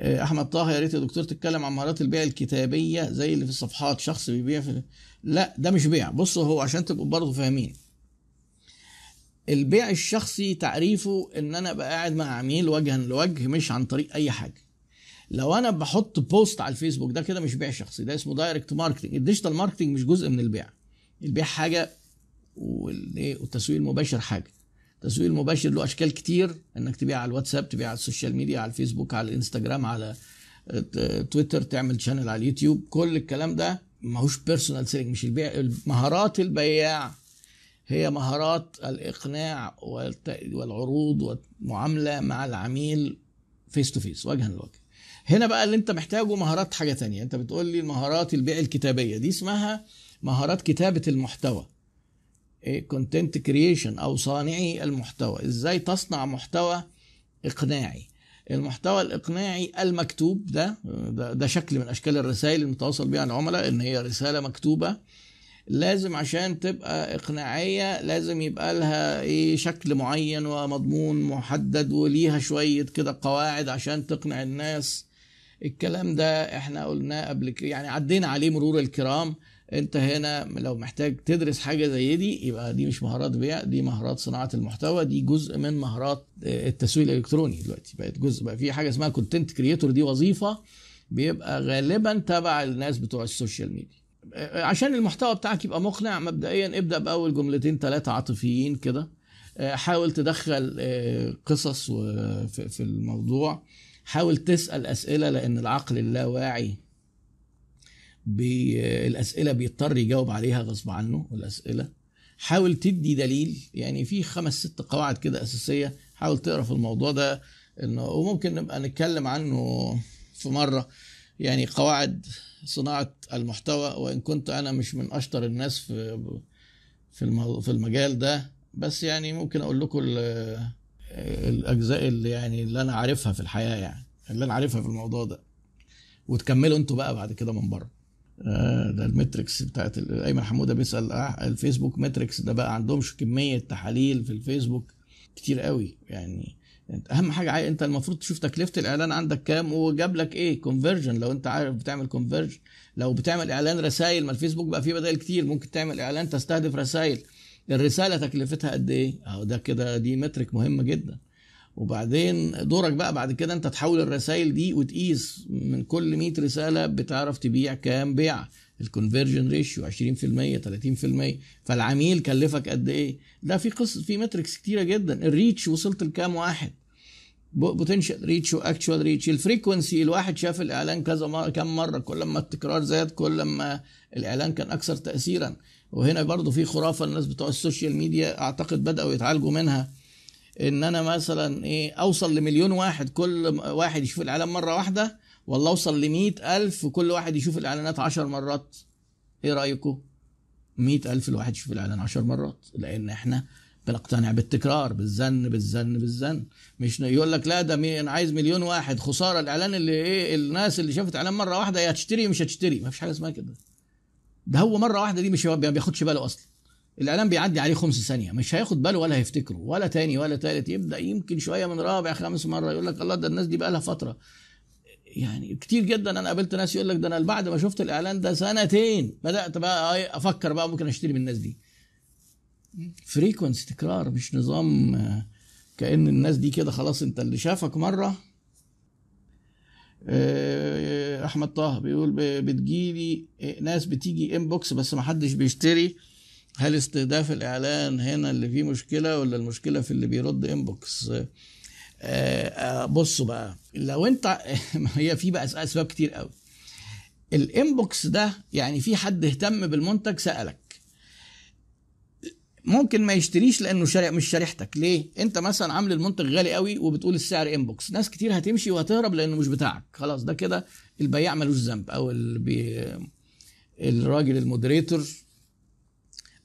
آه، أحمد طه يا ريت يا دكتور تتكلم عن مهارات البيع الكتابية زي اللي في الصفحات شخص بيبيع في لا ده مش بيع. بصوا هو عشان تبقوا برضه فاهمين. البيع الشخصي تعريفه إن أنا أبقى قاعد مع عميل وجها لوجه مش عن طريق أي حاجة. لو أنا بحط post على الفيسبوك ده كده مش بيع شخصي ده اسمه direct marketing ال digital marketing مش جزء من البيع. البيع حاجة والتسويق المباشر حاجة. التسويق المباشر له أشكال كتير إنك تبيع على الواتساب تبيع على ال social media على الفيسبوك على الإنستجرام على تويتر تعمل channel على اليوتيوب. كل الكلام ده ماهوش personal selling مش البيع مهارات البياع هي مهارات الإقناع والعروض والمعاملة مع العميل face to face وجها لوجه. هنا بقى اللي أنت محتاجه مهارات حاجة تانية. أنت بتقول لي مهارات البيع الكتابية دي اسمها مهارات كتابة المحتوى. content creation أو صانعي المحتوى. إزاي تصنع محتوى إقناعي؟ المحتوى الإقناعي المكتوب ده ده, شكل من أشكال الرسائل المتواصل بها العملاء إن هي رسالة مكتوبة. لازم عشان تبقى إقناعية لازم يبقى لها إيه شكل معين ومضمون محدد وليها شوية كده قواعد عشان تقنع الناس. الكلام ده إحنا قلناه قبل يعني عدينا عليه مرور الكرام. انت هنا لو محتاج تدرس حاجة زي دي يبقى دي مش مهارات بيع دي مهارات صناعة المحتوى دي جزء من مهارات التسويق الإلكتروني دلوقتي. بقت جزء بقى في حاجة اسمها content creator دي وظيفة بيبقى غالبا تبع الناس بتوع ال social media. عشان المحتوى بتاعك يبقى مقنع مبدئيا ابدأ بأول جملتين ثلاثة عاطفيين كده. حاول تدخل قصص في في الموضوع. حاول تسأل أسئلة لأن العقل اللاواعي بالاسئله بيضطر يجاوب عليها غصب عنه الأسئلة. حاول تدي دليل يعني في خمس ست قواعد كده أساسية حاول تقرأ في الموضوع ده. إنه وممكن نبقى نتكلم عنه في مرة. يعني قواعد صناعة المحتوى وإن كنت أنا مش من أشطر الناس في في في المجال ده. بس يعني ممكن أقول لكم الأجزاء اللي يعني اللي أنا عارفها في الحياة يعني اللي أنا عارفها في الموضوع ده. وتكملوا أنتوا بقى بعد كده من بره. ده ال metrics بتاعت أيمن حمودة بيسأل الفيسبوك metrics ده بقى عندهمش كمية تحاليل في الفيسبوك كتير قوي. يعني أهم حاجة انت المفروض تشوف تكلفة الإعلان عندك كام وجاب لك إيه؟ conversion لو انت عارف بتعمل conversion لو بتعمل إعلان رسائل ما الفيسبوك بقى فيه بدائل كتير. ممكن تعمل إعلان تستهدف رسائل الرسالة تكلفتها قد إيه؟ أهو ده كده دي metric مهمة جدا. وبعدين دورك بقى بعد كده انت تحول الرسائل دي وتقيس من كل 100 رسالة بتعرف تبيع كام بيع. ال conversion ratio 20% 30% فالعميل كلفك قد إيه؟ ده في قصه في metrics كتيرة جدا. ال reach وصلت لكام واحد؟ potential reach و actual reach ال frequency الواحد شاف الإعلان كذا مرة كم مرة. كل ما التكرار زاد كل ما الإعلان كان أكثر تاثيرا. وهنا برضو في خرافة الناس بتوع ال social media أعتقد بدأوا يتعالجوا منها. إن أنا مثلا إيه أوصل لمليون واحد كل واحد يشوف الإعلان مرة واحدة ولا أوصل ل ألف وكل واحد يشوف الإعلانات عشر مرات. إيه رأيكم؟ مئة ألف الواحد يشوف الإعلان عشر مرات. لأن إحنا بنقتنع بالتكرار بالزن بالزن بالزن. مش يقول لك لا ده أنا عايز مليون واحد. خسارة الإعلان اللي إيه الناس اللي شافت إعلان مرة واحدة يا هتشتري مش هتشتري. ما فيش حاجة اسمها كده. ده هو مرة واحدة دي مش ما بياخدش باله أصلا. الاعلان بيعدي عليه خمس ثانية مش هياخد باله ولا هيفتكره ولا تاني ولا تالت يبدأ يمكن شوية من رابع خامس مرة يقول لك الله ده الناس دي بقى لها فترة. يعني كتير جدا أنا قابلت ناس يقول لك ده أنا بعد ما شفت الإعلان ده سنتين بدأت بقى أفكر بقى ممكن أشتري من الناس دي. فريكونسي تكرار مش نظام كأن الناس دي كده خلاص أنت اللي شافك مرة. أحمد طه بيقول بتجيلي ناس بتيجي inbox بس ما حدش بيشتري. هل استهداف الإعلان هنا اللي فيه مشكلة ولا المشكلة في اللي بيرد inbox بصوا بقى لو انت هي في بقى أسباب كتير قوي. ال inbox ده يعني في حد اهتم بالمنتج سألك. ممكن ما يشتريش لأنه شايف مش شريحتك. ليه؟ انت مثلا عامل المنتج غالي قوي وبتقول السعر inbox ناس كتير هتمشي وهتهرب لأنه مش بتاعك. خلاص ده كده البياع ملوش ذنب. أو البي... الراجل ال moderator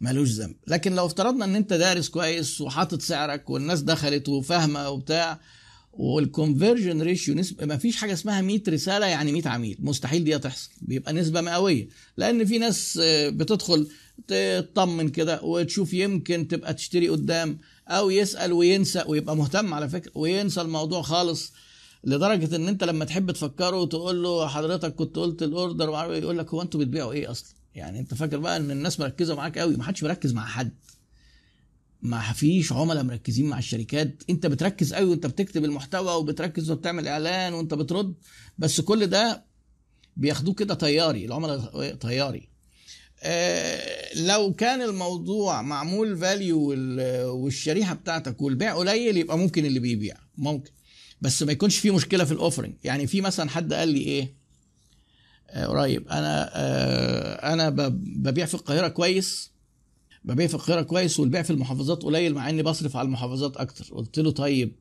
ملوش ذنب. لكن لو افترضنا إن أنت دارس كويس وحاطط سعرك والناس دخلت وفاهمة وبتاع وال conversion ratio نسبة ما فيش حاجة اسمها 100 رسالة يعني 100 عميل. مستحيل دي تحصل. بيبقى نسبة مئوية. لأن في ناس بتدخل تطمن كده وتشوف يمكن تبقى تشتري قدام أو يسأل وينسى ويبقى مهتم على فكرة وينسى الموضوع خالص. لدرجة إن أنت لما تحب تفكره وتقول له حضرتك كنت قلت ال order وعارف إيه، يقول لك هو أنتوا بتبيعوا إيه أصلا؟ يعني انت فاكر بقى ان الناس مركزة معاك قوي ما حدش مركز مع حد. ما فيش عملاء مركزين مع الشركات. انت بتركز قوي وانت بتكتب المحتوى وبتركز وبتعمل إعلان وانت بترد بس كل ده بياخدوه كده طياري العملاء طياري. آه، لو كان الموضوع معمول value والشريحة بتاعتك والبيع قليل يبقى ممكن اللي بيبيع. ممكن. بس ما يكونش في مشكلة في الاوفرنج يعني في مثلا حد قال لي إيه؟ قريب. أنا آه، أنا ببيع في القاهرة كويس. ببيع في القاهرة كويس والبيع في المحافظات قليل مع إني بصرف على المحافظات أكتر. قلت له طيب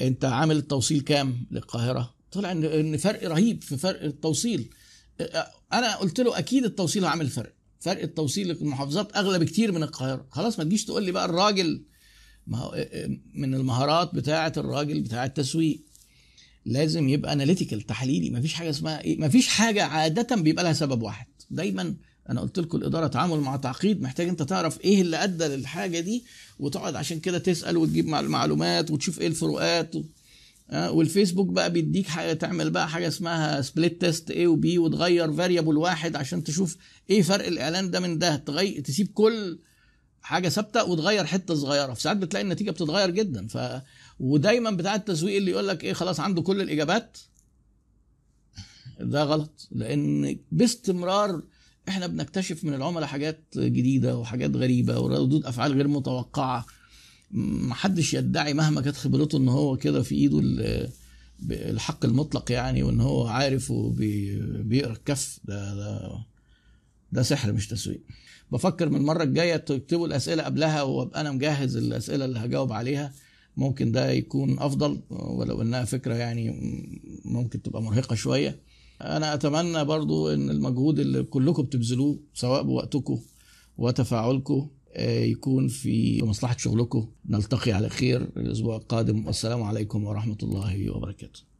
أنت عامل التوصيل كام للقاهرة؟ طلع ان فرق رهيب في فرق التوصيل. أنا قلت له أكيد التوصيل عامل فرق. فرق التوصيل للمحافظات أغلى بكتير من القاهرة. خلاص ما تجيش تقول لي بقى الراجل ما من المهارات بتاعة الراجل بتاع التسويق. لازم يبقى analytical تحليلي. ما فيش حاجة اسمها إيه؟ ما فيش حاجة عادة بيبقى لها سبب واحد. دايما أنا قلت لكم الإدارة تعامل مع تعقيد محتاج أنت تعرف إيه اللي أدى للحاجة دي وتقعد عشان كده تسأل وتجيب معلومات وتشوف إيه الفروقات. و... والفيسبوك بقى بيديك حاجة تعمل بقى حاجة اسمها split test A و B وتغير variable واحد عشان تشوف إيه فرق الإعلان ده من ده. تغير تسيب كل حاجة ثابتة وتغير حتة صغيرة. في ساعات بتلاقي النتيجة بتتغير جدا. ف ودايما بتاع التسويق اللي يقول لك إيه خلاص عنده كل الإجابات. ده غلط لأن باستمرار إحنا بنكتشف من العملاء حاجات جديدة وحاجات غريبة وردود أفعال غير متوقعة. محدش يدعي مهما كانت خبرته إن هو كده في إيده الحق المطلق يعني وإن هو عارف وبيقرا الكف. ده ده ده سحر مش تسويق. بفكر من المرة الجاية تكتبوا الأسئلة قبلها وأبقى أنا مجهز الأسئلة اللي هجاوب عليها. ممكن ده يكون أفضل ولو إنها فكرة يعني ممكن تبقى مرهقة شوية. أنا أتمنى برضو إن المجهود اللي كلكم بتبذلوه سواء بوقتكم وتفاعلكم آه، يكون في مصلحة شغلكم. نلتقي على خير الأسبوع القادم. والسلام عليكم ورحمة الله وبركاته.